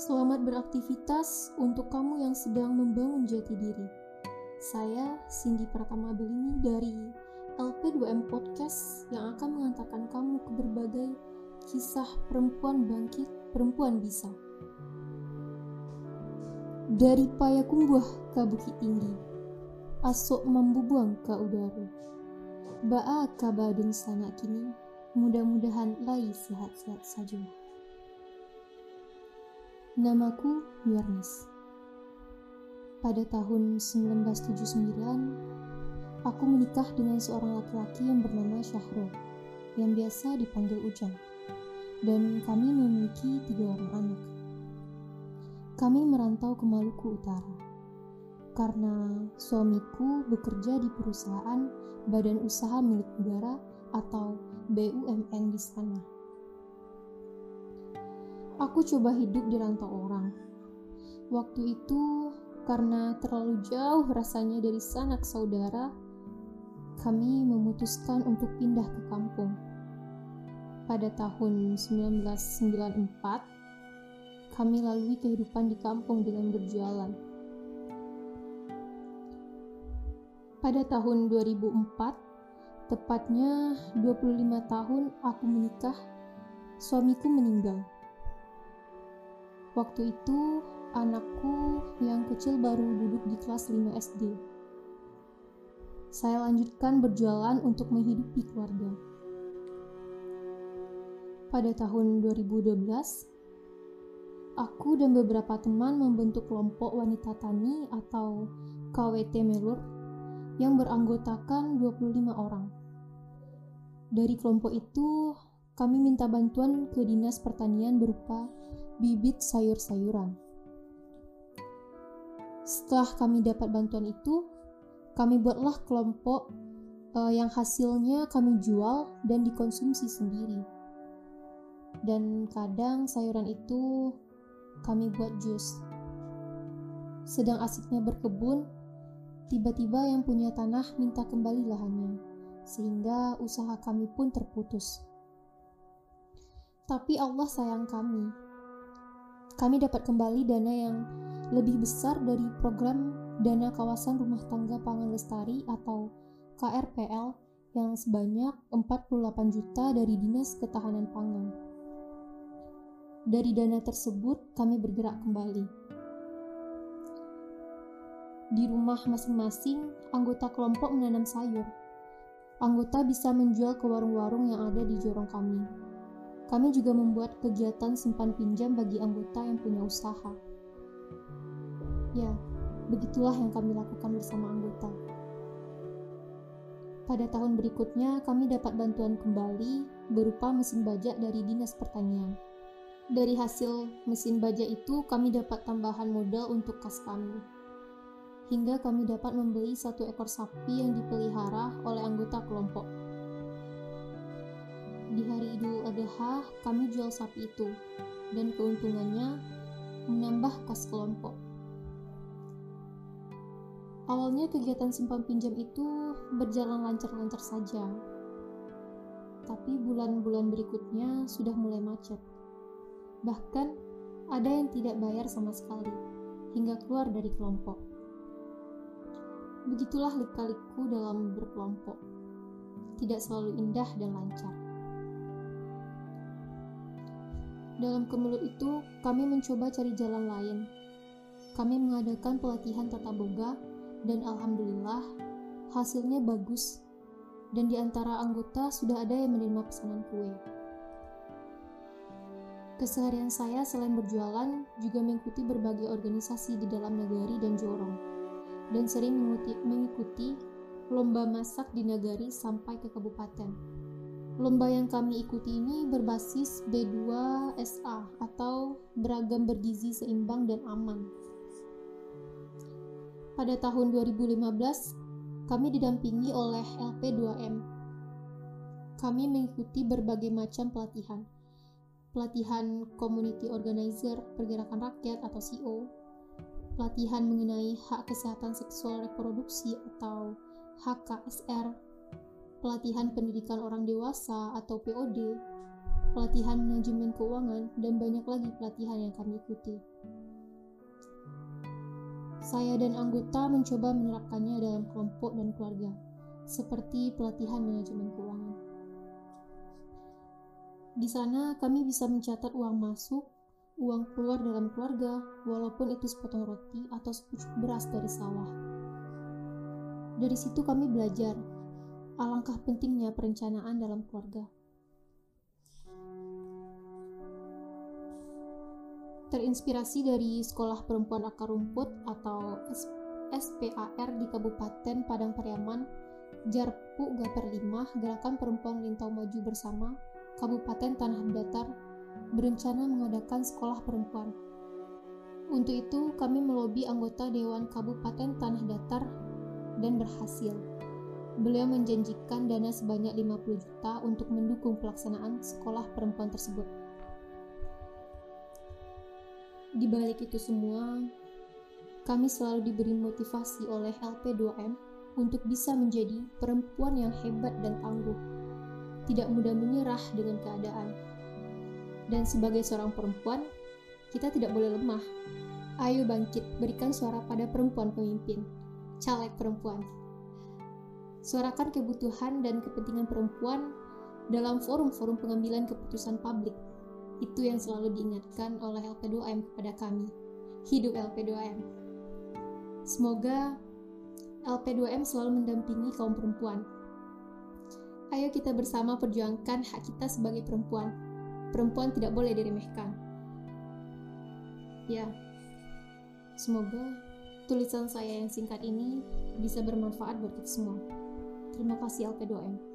Selamat beraktivitas untuk kamu yang sedang membangun jati diri. Saya Cindy Pratama Belini dari LP2M Podcast yang akan mengantarkan kamu ke berbagai kisah perempuan bangkit, perempuan bisa. Dari Payakumbuh ke Bukit Tinggi, asok membubuang ke udara. Ba'a kabadun sana kini, mudah-mudahan lai sehat-sehat saja. Namaku Yuarnis. Pada tahun 1979, aku menikah dengan seorang laki-laki yang bernama Syahrul, yang biasa dipanggil Ujang. Dan kami memiliki tiga orang anak. Kami merantau ke Maluku Utara. Karena suamiku bekerja di perusahaan Badan Usaha Milik Negara atau BUMN di sana. Aku coba hidup di rantau orang. Waktu itu, karena terlalu jauh rasanya dari sanak saudara, kami memutuskan untuk pindah ke kampung. Pada tahun 1994, kami lalui kehidupan di kampung dengan berjualan. Pada tahun 2004, tepatnya 25 tahun aku menikah, suamiku meninggal. Waktu itu, anakku yang kecil baru duduk di kelas 5 SD. Saya lanjutkan berjualan untuk menghidupi keluarga. Pada tahun 2012, aku dan beberapa teman membentuk kelompok wanita tani atau KWT Melur yang beranggotakan 25 orang. Dari kelompok itu, kami minta bantuan ke Dinas Pertanian berupa bibit sayur-sayuran. Setelah kami dapat bantuan itu, kami buatlah kelompok uh, yang hasilnya kami jual dan dikonsumsi sendiri. Dan kadang sayuran itu kami buat jus. Sedang asiknya berkebun, tiba-tiba yang punya tanah minta kembali lahannya, sehingga usaha kami pun terputus. Tapi Allah sayang kami, kami dapat kembali dana yang lebih besar dari program Dana Kawasan Rumah Tangga Pangan Lestari atau KRPL yang sebanyak 48 juta dari Dinas Ketahanan Pangan. Dari dana tersebut, kami bergerak kembali. Di rumah masing-masing, anggota kelompok menanam sayur. Anggota bisa menjual ke warung-warung yang ada di jorong kami. Kami juga membuat kegiatan simpan pinjam bagi anggota yang punya usaha. Ya, begitulah yang kami lakukan bersama anggota. Pada tahun berikutnya, kami dapat bantuan kembali berupa mesin bajak dari Dinas Pertanian. Dari hasil mesin bajak itu, kami dapat tambahan modal untuk kas kami. Hingga kami dapat membeli satu ekor sapi yang dipelihara oleh anggota kelompok Adha kami jual sapi itu dan keuntungannya menambah kas kelompok. Awalnya kegiatan simpan pinjam itu berjalan lancar-lancar saja. Tapi bulan-bulan berikutnya sudah mulai macet. Bahkan ada yang tidak bayar sama sekali hingga keluar dari kelompok. Begitulah lika-liku dalam berkelompok. Tidak selalu indah dan lancar. Dalam kemelut itu, kami mencoba cari jalan lain. Kami mengadakan pelatihan tata boga dan alhamdulillah hasilnya bagus. Dan di antara anggota sudah ada yang menerima pesanan kue. Keseharian saya selain berjualan juga mengikuti berbagai organisasi di dalam negari dan jorong. Dan sering mengikuti, lomba masak di negari sampai ke kabupaten. Lomba yang kami ikuti ini berbasis B2SA atau beragam bergizi seimbang dan aman. Pada tahun 2015, kami didampingi oleh LP2M. Kami mengikuti berbagai macam pelatihan. Pelatihan Community Organizer Pergerakan Rakyat atau CO, pelatihan mengenai hak kesehatan seksual reproduksi atau HKSR pelatihan pendidikan orang dewasa atau POD, pelatihan manajemen keuangan, dan banyak lagi pelatihan yang kami ikuti. Saya dan anggota mencoba menerapkannya dalam kelompok dan keluarga, seperti pelatihan manajemen keuangan. Di sana kami bisa mencatat uang masuk, uang keluar dalam keluarga, walaupun itu sepotong roti atau sepucuk beras dari sawah. Dari situ kami belajar alangkah pentingnya perencanaan dalam keluarga. Terinspirasi dari Sekolah Perempuan Akar Rumput atau SPAR di Kabupaten Padang Pariaman, Jarpu Gaper 5, Gerakan Perempuan Lintau Maju Bersama, Kabupaten Tanah Datar, berencana mengadakan sekolah perempuan. Untuk itu, kami melobi anggota Dewan Kabupaten Tanah Datar dan berhasil. Beliau menjanjikan dana sebanyak 50 juta untuk mendukung pelaksanaan sekolah perempuan tersebut. Di balik itu semua, kami selalu diberi motivasi oleh LP2M untuk bisa menjadi perempuan yang hebat dan tangguh, tidak mudah menyerah dengan keadaan. Dan sebagai seorang perempuan, kita tidak boleh lemah. Ayo bangkit, berikan suara pada perempuan pemimpin, caleg perempuan. Suarakan kebutuhan dan kepentingan perempuan dalam forum-forum pengambilan keputusan publik itu yang selalu diingatkan oleh LP2M kepada kami. Hidup LP2M. Semoga LP2M selalu mendampingi kaum perempuan. Ayo kita bersama perjuangkan hak kita sebagai perempuan. Perempuan tidak boleh diremehkan. Ya, semoga tulisan saya yang singkat ini bisa bermanfaat buat kita semua. Terima kasih LP2M.